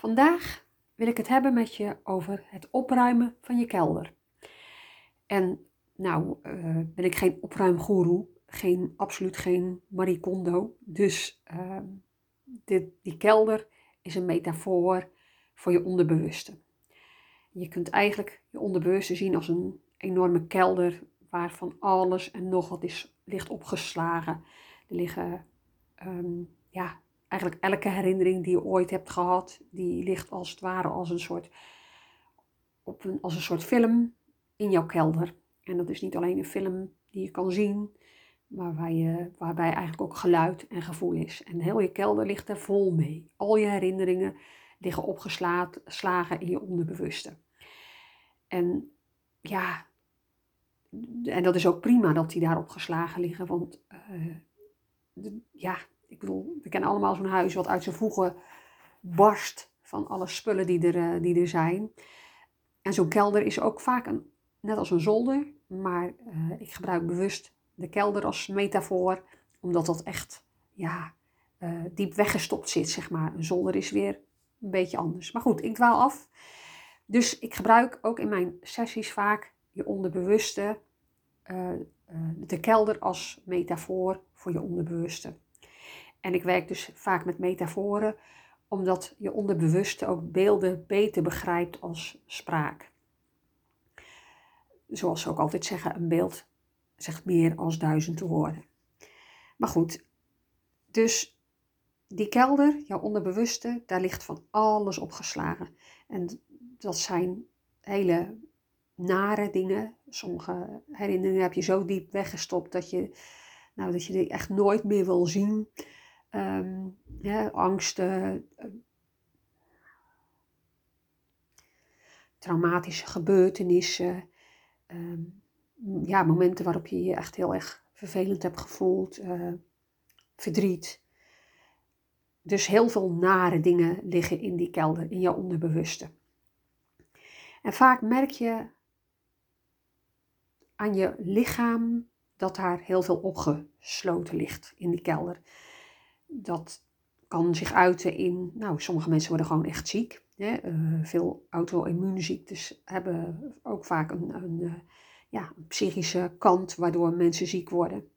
Vandaag wil ik het hebben met je over het opruimen van je kelder. En nou uh, ben ik geen opruimgoeroe, geen, absoluut geen Marie Kondo. Dus uh, dit, die kelder is een metafoor voor je onderbewuste. Je kunt eigenlijk je onderbewuste zien als een enorme kelder waar van alles en nog wat is, ligt opgeslagen. Er liggen um, ja, eigenlijk elke herinnering die je ooit hebt gehad, die ligt als het ware als een soort, op een, als een soort film in jouw kelder. En dat is niet alleen een film die je kan zien, maar waar je, waarbij eigenlijk ook geluid en gevoel is. En heel je kelder ligt er vol mee. Al je herinneringen liggen opgeslagen in je onderbewuste. En ja, en dat is ook prima dat die daar opgeslagen liggen, want uh, ja, ik bedoel, we kennen allemaal zo'n huis wat uit zijn voegen barst van alle spullen die er, eh, die er zijn. En zo'n kelder is ook vaak een, net als een zolder, maar uh, ik gebruik bewust de kelder als metafoor, omdat dat echt ja, uh, diep weggestopt zit, zeg maar. Een zolder is weer een beetje anders. Maar goed, ik dwaal af. Dus ik gebruik ook in mijn sessies vaak je onderbewuste, de kelder als metafoor voor je onderbewuste. En ik werk dus vaak met metaforen, omdat je onderbewuste ook beelden beter begrijpt als spraak. Zoals ze ook altijd zeggen, een beeld zegt meer als duizend woorden. Maar goed, dus die kelder, jouw onderbewuste, daar ligt van alles opgeslagen. En dat zijn hele nare dingen. Sommige herinneringen heb je zo diep weggestopt dat je, nou, dat je die echt nooit meer wil zien ja, angsten, eh, traumatische gebeurtenissen, um, ja, momenten waarop je je echt heel erg vervelend hebt gevoeld, uh, verdriet. Dus heel veel nare dingen liggen in die kelder, in jouw onderbewuste. En vaak merk je aan je lichaam dat daar heel veel opgesloten ligt in die kelder dat kan zich uiten in, nou, sommige mensen worden gewoon echt ziek. Hè? Uh, veel auto-immuunziektes hebben ook vaak een, een, uh, ja, psychische kant waardoor mensen ziek worden.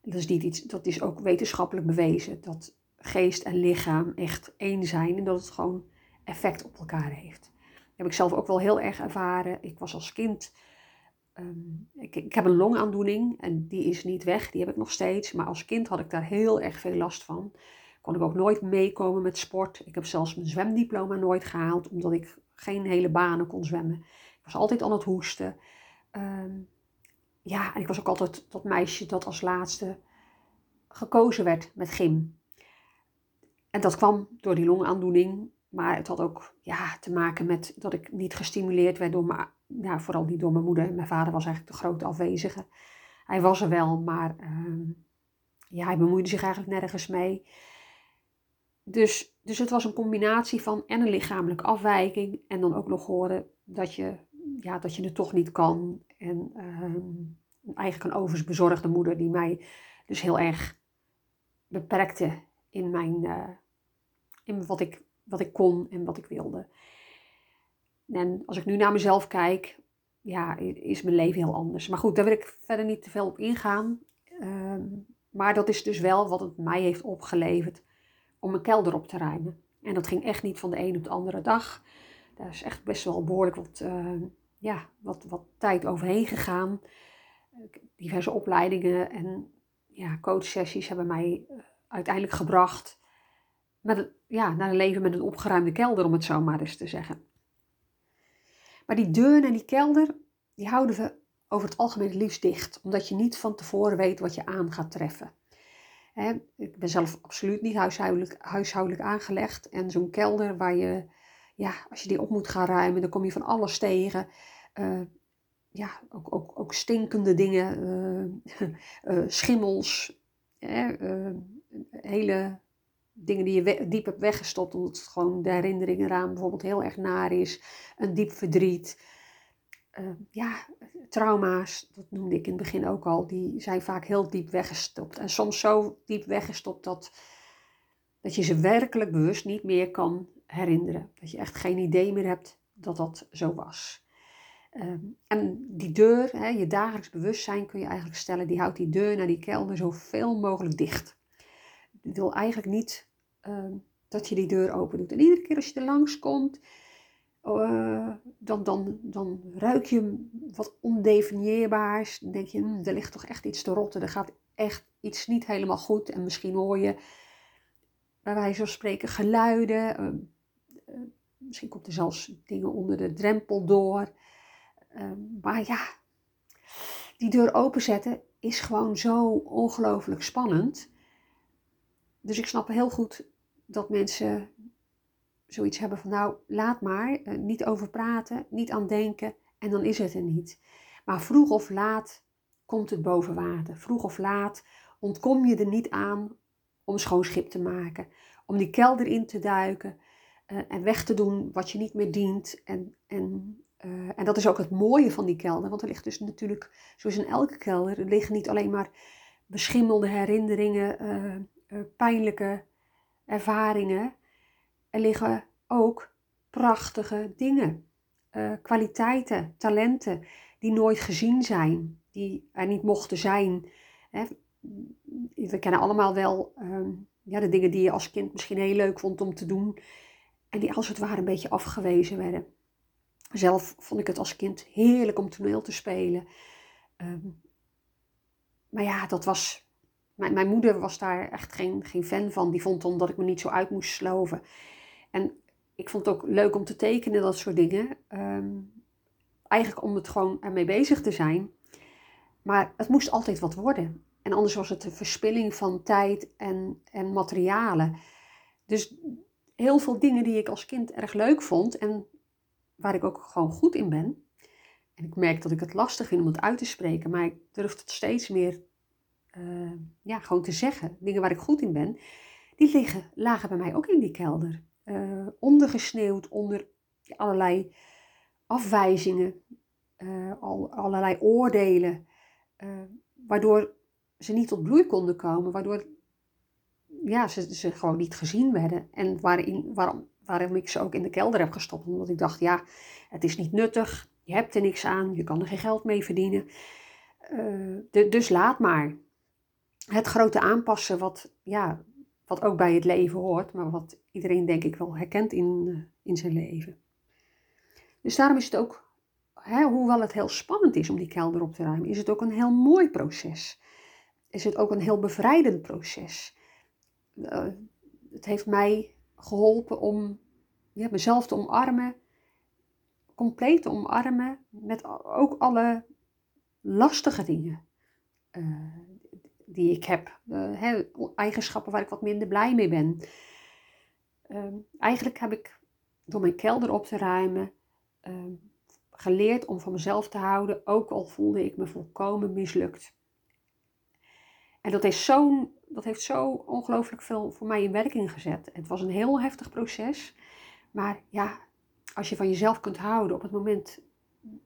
Dat is, niet iets, dat is ook wetenschappelijk bewezen, dat geest en lichaam echt één zijn en dat het gewoon effect op elkaar heeft. Dat heb ik zelf ook wel heel erg ervaren. Ik was als kind Um, ik, heb een longaandoening en die is niet weg, die heb ik nog steeds. Maar als kind had ik daar heel erg veel last van. Kon ik ook nooit meekomen met sport. Ik heb zelfs mijn zwemdiploma nooit gehaald, omdat ik geen hele banen kon zwemmen. Ik was altijd aan het hoesten. Um, ja, en ik was ook altijd dat meisje dat als laatste gekozen werd met gym. En dat kwam door die longaandoening. Maar het had ook ja, te maken met dat ik niet gestimuleerd werd door mijn, ja, vooral niet door mijn moeder. Mijn vader was eigenlijk de grote afwezige. Hij was er wel, maar uh, ja, hij bemoeide zich eigenlijk nergens mee. Dus, dus het was een combinatie van en een lichamelijke afwijking en dan ook nog horen dat je, ja, dat je het toch niet kan. En uh, eigenlijk een overbezorgde moeder die mij dus heel erg beperkte in, mijn, uh, in wat ik wat ik kon en wat ik wilde. En als ik nu naar mezelf kijk, ja, is mijn leven heel anders. Maar goed, daar wil ik verder niet te veel op ingaan. Ehm, maar dat is dus wel wat het mij heeft opgeleverd om mijn kelder op te ruimen. En dat ging echt niet van de een op de andere dag. Daar is echt best wel behoorlijk wat, uh, ja, wat, wat tijd overheen gegaan. Diverse opleidingen en ja, coachsessies hebben mij eh, uiteindelijk gebracht met, ja, naar een leven met een opgeruimde kelder, om het zo maar eens te zeggen. Maar die deur en die kelder, die houden we over het algemeen het liefst dicht, omdat je niet van tevoren weet wat je aan gaat treffen. ik ben zelf absoluut niet huishoudelijk, huishoudelijk aangelegd. En zo'n kelder waar je, ja, als je die op moet gaan ruimen, dan kom je van alles tegen. Uh, ja, ook, ook, ook stinkende dingen, uh, uh, schimmels, hele dingen die je diep hebt weggestopt, omdat het gewoon de herinnering eraan bijvoorbeeld heel erg naar is, een diep verdriet. Uh, ja, trauma's, dat noemde ik in het begin ook al, die zijn vaak heel diep weggestopt. En soms zo diep weggestopt dat, dat je ze werkelijk bewust niet meer kan herinneren. Dat je echt geen idee meer hebt dat dat zo was. Ehm, en die deur, hè, je dagelijks bewustzijn kun je eigenlijk stellen, die houdt die deur naar die kelder zoveel mogelijk dicht. Je wil eigenlijk niet ehm, dat je die deur open doet. En iedere keer als je er langs komt, uh, dan, dan, dan ruik je wat ondefinieerbaars. Dan denk je, hm, er ligt toch echt iets te rotten. Er gaat echt iets niet helemaal goed. En misschien hoor je, bij wijze van spreken, geluiden. Ehm, eh, misschien komt er zelfs dingen onder de drempel door. Ehm, maar ja, die deur openzetten is gewoon zo ongelooflijk spannend. Dus ik snap heel goed dat mensen zoiets hebben van nou, laat maar, eh, niet over praten, niet aan denken en dan is het er niet. Maar vroeg of laat komt het boven water. Vroeg of laat ontkom je er niet aan om schoon schip te maken, om die kelder in te duiken uh, en weg te doen wat je niet meer dient. En, en, uh, en dat is ook het mooie van die kelder, want er ligt dus natuurlijk, zoals in elke kelder, er liggen niet alleen maar beschimmelde herinneringen, pijnlijke ervaringen. Er liggen ook prachtige dingen, kwaliteiten, talenten die nooit gezien zijn, die er niet mochten zijn. Hè. We kennen allemaal wel uh, ja, de dingen die je als kind misschien heel leuk vond om te doen. En die als het ware een beetje afgewezen werden. Zelf vond ik het als kind heerlijk om toneel te spelen. Um, maar ja, dat was. Mijn, mijn, moeder was daar echt geen, geen fan van. Die vond dan dat ik me niet zo uit moest sloven. En ik vond het ook leuk om te tekenen, dat soort dingen. Um, eigenlijk om het gewoon ermee bezig te zijn. Maar het moest altijd wat worden. En anders was het een verspilling van tijd en, en materialen. Dus heel veel dingen die ik als kind erg leuk vond en waar ik ook gewoon goed in ben. En ik merk dat ik het lastig vind om het uit te spreken, maar ik durf het steeds meer uh, ja, gewoon te zeggen. Dingen waar ik goed in ben, die liggen, lagen bij mij ook in die kelder. Uh, ondergesneeuwd onder allerlei afwijzingen, al, allerlei oordelen, waardoor ze niet tot bloei konden komen, waardoor ja, ze, ze gewoon niet gezien werden. En waarin, waarom, waarom ik ze ook in de kelder heb gestopt. Omdat ik dacht, ja, het is niet nuttig. Je hebt er niks aan. Je kan er geen geld mee verdienen. Dus laat maar. Het grote aanpassen wat, ja, wat ook bij het leven hoort. Maar wat iedereen denk ik wel herkent in, uh, in zijn leven. Dus daarom is het ook, hè, hoewel het heel spannend is om die kelder op te ruimen, is het ook een heel mooi proces. Is het ook een heel bevrijdend proces. Uh, het heeft mij geholpen om ja, mezelf te omarmen, compleet te omarmen, met ook alle lastige dingen uh, die ik heb. Uh, eigenschappen waar ik wat minder blij mee ben. Ehm, eigenlijk heb ik door mijn kelder op te ruimen ehm, geleerd om van mezelf te houden, ook al voelde ik me volkomen mislukt. En dat is zo'n dat heeft zo ongelooflijk veel voor mij in werking gezet. Het was een heel heftig proces. Maar ja, als je van jezelf kunt houden op het moment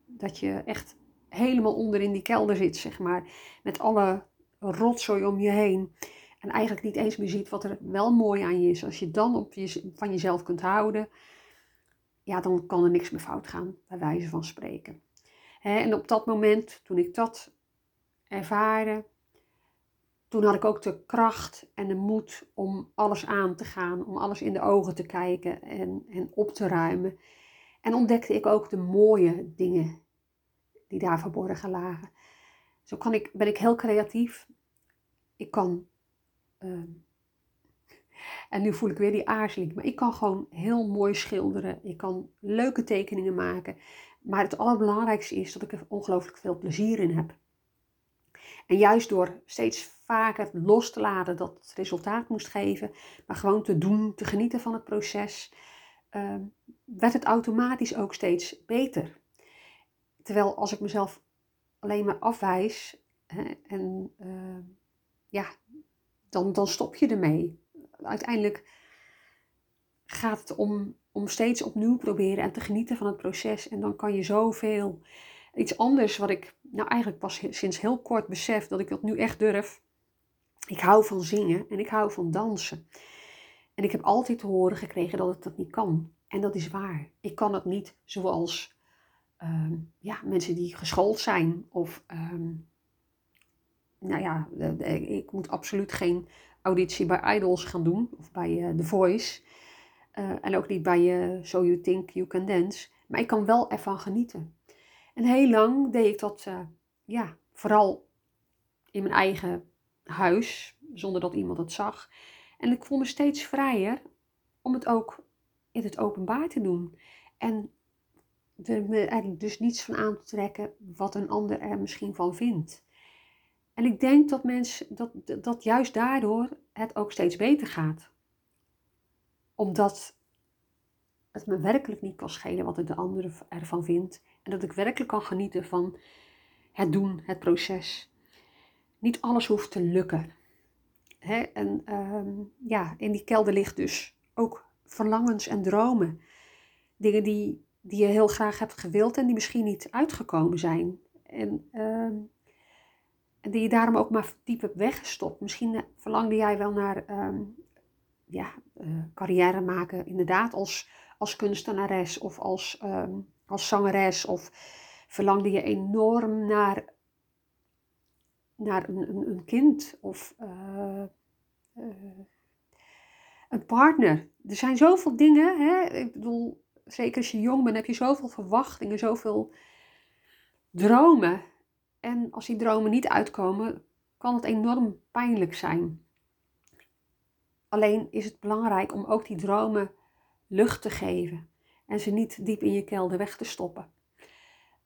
dat je echt helemaal onder in die kelder zit, zeg maar, met alle rotzooi om je heen. En eigenlijk niet eens meer ziet wat er wel mooi aan je is. Als je dan op je, van jezelf kunt houden, ja, dan kan er niks meer fout gaan, bij wijze van spreken. En op dat moment, toen ik dat ervaarde, toen had ik ook de kracht en de moed om alles aan te gaan, om alles in de ogen te kijken en, en op te ruimen. En ontdekte ik ook de mooie dingen die daar verborgen lagen. Zo kan ik, ben ik heel creatief. Ik kan, uh, en nu voel ik weer die aarzeling, maar ik kan gewoon heel mooi schilderen. Ik kan leuke tekeningen maken. Maar het allerbelangrijkste is dat ik er ongelooflijk veel plezier in heb. En juist door steeds vaker los te laten dat het resultaat moest geven, maar gewoon te doen, te genieten van het proces, uh, werd het automatisch ook steeds beter. Terwijl als ik mezelf alleen maar afwijs hè, en uh, ja, dan, dan stop je ermee. Uiteindelijk gaat het om, om steeds opnieuw proberen en te genieten van het proces. En dan kan je zoveel. Iets anders wat ik nou eigenlijk pas sinds heel kort besef dat ik dat nu echt durf. Ik hou van zingen en ik hou van dansen. En ik heb altijd te horen gekregen dat ik dat niet kan. En dat is waar. Ik kan het niet zoals ehm, ja, mensen die geschoold zijn. Of, um, nou ja, ik moet absoluut geen auditie bij Idols gaan doen. Of bij uh, The Voice. Uh, en ook niet bij uh, So You Think You Can Dance. Maar ik kan wel ervan genieten. En heel lang deed ik dat, ja, vooral in mijn eigen huis. Zonder dat iemand het zag. En ik voel me steeds vrijer om het ook in het openbaar te doen. En er eigenlijk dus niets van aan te trekken wat een ander er misschien van vindt. En ik denk dat mensen, dat, dat juist daardoor het ook steeds beter gaat. Omdat het me werkelijk niet kan schelen wat de ander ervan vindt. En dat ik werkelijk kan genieten van het doen, het proces. Niet alles hoeft te lukken. Hè? En ehm, ja, in die kelder ligt dus ook verlangens en dromen. Dingen die, die je heel graag hebt gewild en die misschien niet uitgekomen zijn. En, ehm, die je daarom ook maar diep hebt weggestopt. Misschien eh, verlangde jij wel naar ehm, ja, uh, carrière maken, inderdaad, als, als kunstenares of als, als zangeres. Of verlangde je enorm naar naar een, een, kind of uh, een partner. Er zijn zoveel dingen. Hè? Ik bedoel, zeker als je jong bent, heb je zoveel verwachtingen, zoveel dromen. En als die dromen niet uitkomen, kan het enorm pijnlijk zijn. Alleen is het belangrijk om ook die dromen lucht te geven en ze niet diep in je kelder weg te stoppen.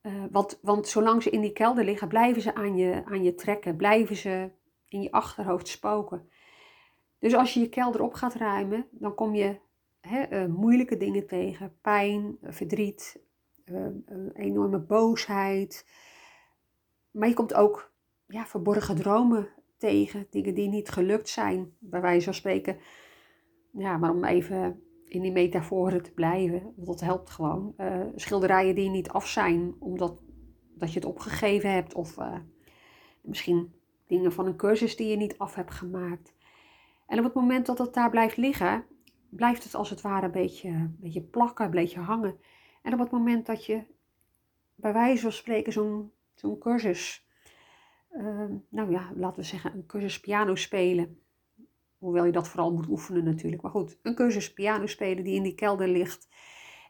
Uh, want, want zolang ze in die kelder liggen, blijven ze aan je, aan je trekken, blijven ze in je achterhoofd spoken. Dus als je je kelder op gaat ruimen, dan kom je uh, moeilijke dingen tegen. Pijn, verdriet, uh, enorme boosheid. Maar je komt ook ja, verborgen dromen tegen, dingen die niet gelukt zijn, bij wijze van spreken. Ja, maar om even in die metaforen te blijven. Dat helpt gewoon. Uh, schilderijen die niet af zijn omdat dat je het opgegeven hebt. Of uh, misschien dingen van een cursus die je niet af hebt gemaakt. En op het moment dat het daar blijft liggen, blijft het als het ware een beetje, een beetje plakken, een beetje hangen. En op het moment dat je bij wijze van spreken zo'n zo'n cursus, uh, nou ja, laten we zeggen een cursus piano spelen Hoewel je dat vooral moet oefenen natuurlijk. Maar goed, een cursus piano spelen die in die kelder ligt.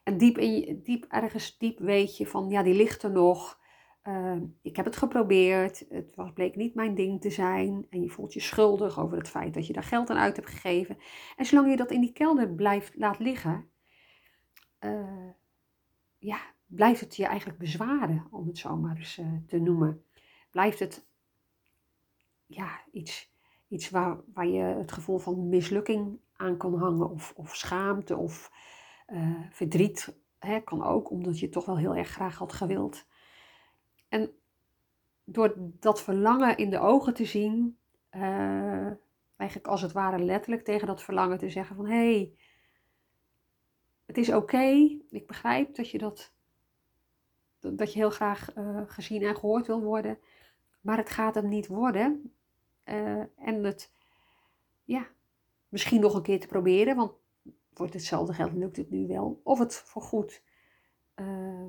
En diep, in diep ergens diep weet je van, ja, die ligt er nog. Uh, ik heb het geprobeerd. Het was, bleek niet mijn ding te zijn. En je voelt je schuldig over het feit dat je daar geld aan uit hebt gegeven. En zolang je dat in die kelder blijft laat liggen, uh, ja, blijft het je eigenlijk bezwaren, om het zo maar eens uh, te noemen. Blijft het ja, iets iets waar, waar je het gevoel van mislukking aan kan hangen, of, of schaamte of uh, verdriet. Hè, kan ook, omdat je het toch wel heel erg graag had gewild. En door dat verlangen in de ogen te zien, uh, eigenlijk als het ware letterlijk tegen dat verlangen te zeggen van hé, hey, het is oké, ik begrijp dat je dat, dat je heel graag uh, gezien en gehoord wil worden, maar het gaat hem niet worden. Uh, en het, ja, misschien nog een keer te proberen, want voor hetzelfde geld lukt het nu wel. Of het voorgoed uh,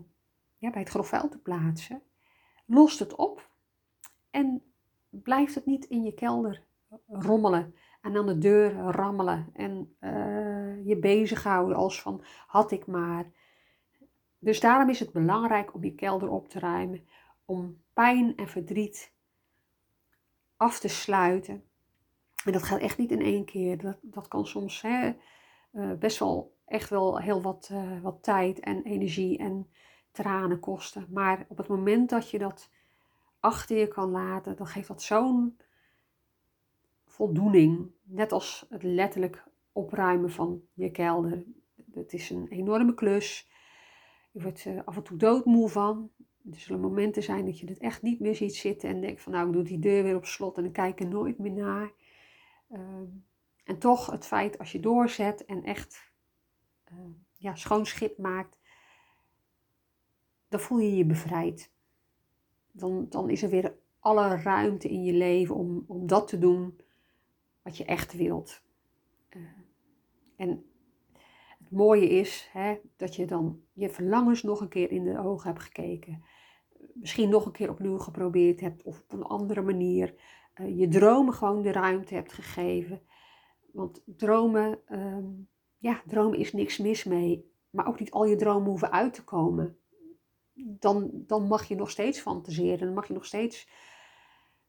ja, bij het grof vuil te plaatsen. Lost het op en blijft het niet in je kelder rommelen en aan de deur rammelen en uh, je bezighouden als van had ik maar. Dus daarom is het belangrijk om je kelder op te ruimen, om pijn en verdriet af te sluiten. En dat gaat echt niet in één keer. Dat, dat kan soms hè, uh, best wel echt wel heel wat, uh, wat tijd en energie en tranen kosten. Maar op het moment dat je dat achter je kan laten, dan geeft dat zo'n voldoening. Net als het letterlijk opruimen van je kelder. Het is een enorme klus. Je wordt uh, af en toe doodmoe van. Er zullen momenten zijn dat je het echt niet meer ziet zitten en denkt van nou ik doe die deur weer op slot en ik kijk er nooit meer naar. Uh, en toch het feit als je doorzet en echt uh, ja, schoon schip maakt, dan voel je je bevrijd. Dan, dan is er weer alle ruimte in je leven om, om dat te doen wat je echt wilt. Uh, En het mooie is hè, dat je dan je verlangens nog een keer in de ogen hebt gekeken. Misschien nog een keer opnieuw geprobeerd hebt of op een andere manier. Uh, je dromen gewoon de ruimte hebt gegeven. Want dromen, ehm, ja, dromen is niks mis mee. Maar ook niet al je dromen hoeven uit te komen. Dan, dan mag je nog steeds fantaseren. Dan mag je nog steeds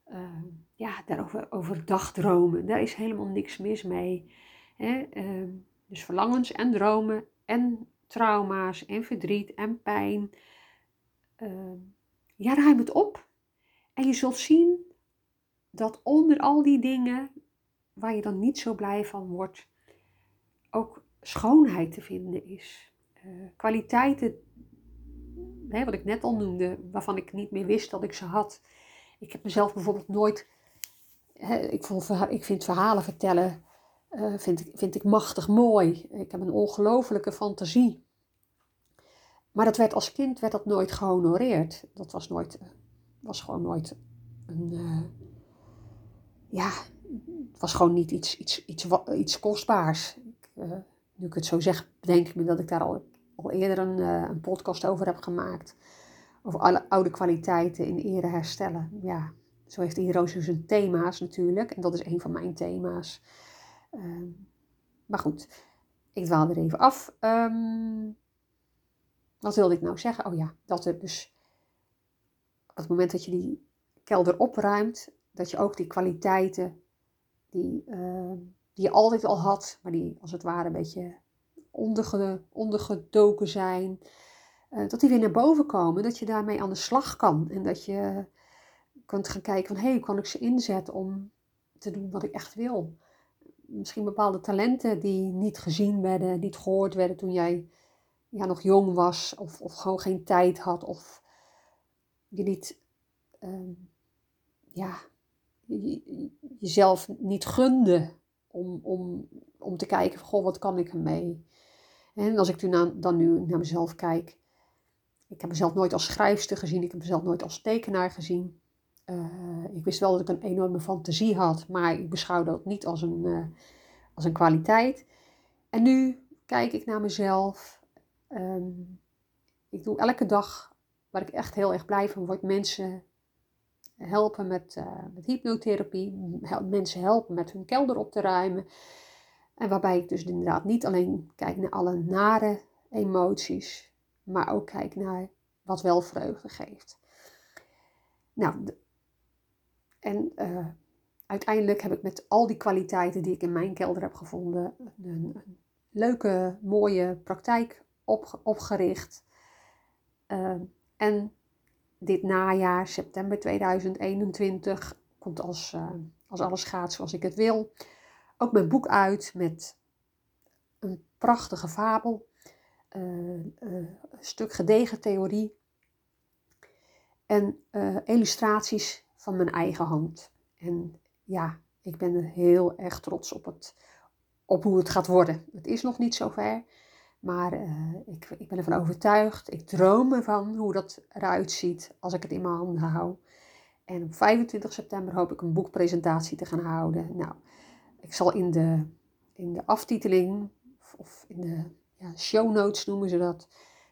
uh, ja, daarover over dagdromen. Daar is helemaal niks mis mee. Hè? Uh, dus verlangens en dromen en trauma's en verdriet en pijn. Uh, ja, ruim het op. En je zult zien dat onder al die dingen waar je dan niet zo blij van wordt, ook schoonheid te vinden is. Uh, kwaliteiten, wat ik net al noemde, waarvan ik niet meer wist dat ik ze had. Ik heb mezelf bijvoorbeeld nooit. Ik vind verhalen vertellen uh, vind, ik, vind ik machtig mooi. Ik heb een ongelofelijke fantasie. Maar dat werd als kind werd dat nooit gehonoreerd. Dat was, nooit, was gewoon nooit een. Uh, ja, het was gewoon niet iets, iets, iets, iets kostbaars. Ik, uh, nu ik het zo zeg, denk ik me dat ik daar al, al eerder een, een podcast over heb gemaakt. Over alle oude kwaliteiten in ere herstellen. Ja, zo heeft iedereen zijn thema's natuurlijk. En dat is een van mijn thema's. Uh, maar goed, ik dwaal er even af. Um, wat wilde ik nou zeggen? Oh ja, dat er dus op het moment dat je die kelder opruimt, dat je ook die kwaliteiten die, uh, die je altijd al had, maar die als het ware een beetje onderge, ondergedoken zijn, uh, dat die weer naar boven komen. Dat je daarmee aan de slag kan. En dat je kunt gaan kijken van hé, hey, kan ik ze inzetten om te doen wat ik echt wil misschien bepaalde talenten die niet gezien werden, niet gehoord werden toen jij ja, nog jong was of, of gewoon geen tijd had of je niet, uh, ja, jezelf niet gunde om, om, om te kijken goh, wat kan ik ermee? En als ik toen dan nu naar mezelf kijk, ik heb mezelf nooit als schrijfster gezien, ik heb mezelf nooit als tekenaar gezien. Uh, ik wist wel dat ik een enorme fantasie had, maar ik beschouwde dat niet als een, uh, als een kwaliteit. En nu kijk ik naar mezelf. Um, ik doe elke dag, waar ik echt heel erg blij van word, mensen helpen met, uh, met hypnotherapie. Mensen helpen met hun kelder op te ruimen. En waarbij ik dus inderdaad niet alleen kijk naar alle nare emoties, maar ook kijk naar wat wel vreugde geeft. Nou, en uh, uiteindelijk heb ik met al die kwaliteiten die ik in mijn kelder heb gevonden, een, een leuke, mooie praktijk op, opgericht. Uh, en dit najaar, september 2021, komt als, uh, als alles gaat zoals ik het wil, ook mijn boek uit met een prachtige fabel, een stuk gedegen theorie en illustraties van mijn eigen hand. En ja, ik ben er heel erg trots op, het, op hoe het gaat worden. Het is nog niet zover, maar uh, ik, ik ben ervan overtuigd. Ik droom ervan hoe dat eruit ziet als ik het in mijn handen hou. En op 25 september hoop ik een boekpresentatie te gaan houden. Nou, ik zal in de, in de aftiteling of in de ja, show notes noemen ze dat,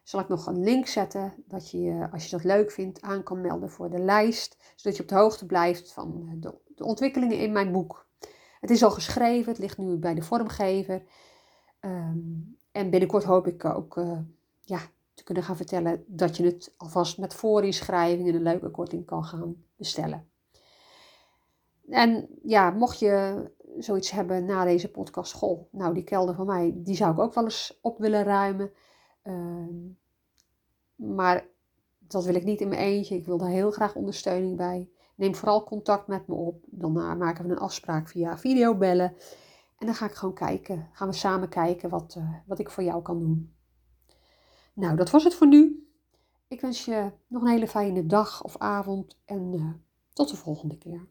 zal ik nog een link zetten dat je, als je dat leuk vindt, aan kan melden voor de lijst. Zodat je op de hoogte blijft van de, de ontwikkelingen in mijn boek. Het is al geschreven, het ligt nu bij de vormgever. Um, en binnenkort hoop ik ook uh, ja, te kunnen gaan vertellen dat je het alvast met voorinschrijving en een leuke korting kan gaan bestellen. En ja, mocht je zoiets hebben na deze podcast, goh, nou die kelder van mij, die zou ik ook wel eens op willen ruimen. Ehm, maar dat wil ik niet in mijn eentje. Ik wil daar heel graag ondersteuning bij. Neem vooral contact met me op. Dan maken we een afspraak via videobellen. En dan ga ik gewoon kijken. Gaan we samen kijken wat, uh, wat ik voor jou kan doen. Nou, dat was het voor nu. Ik wens je nog een hele fijne dag of avond. En uh, tot de volgende keer.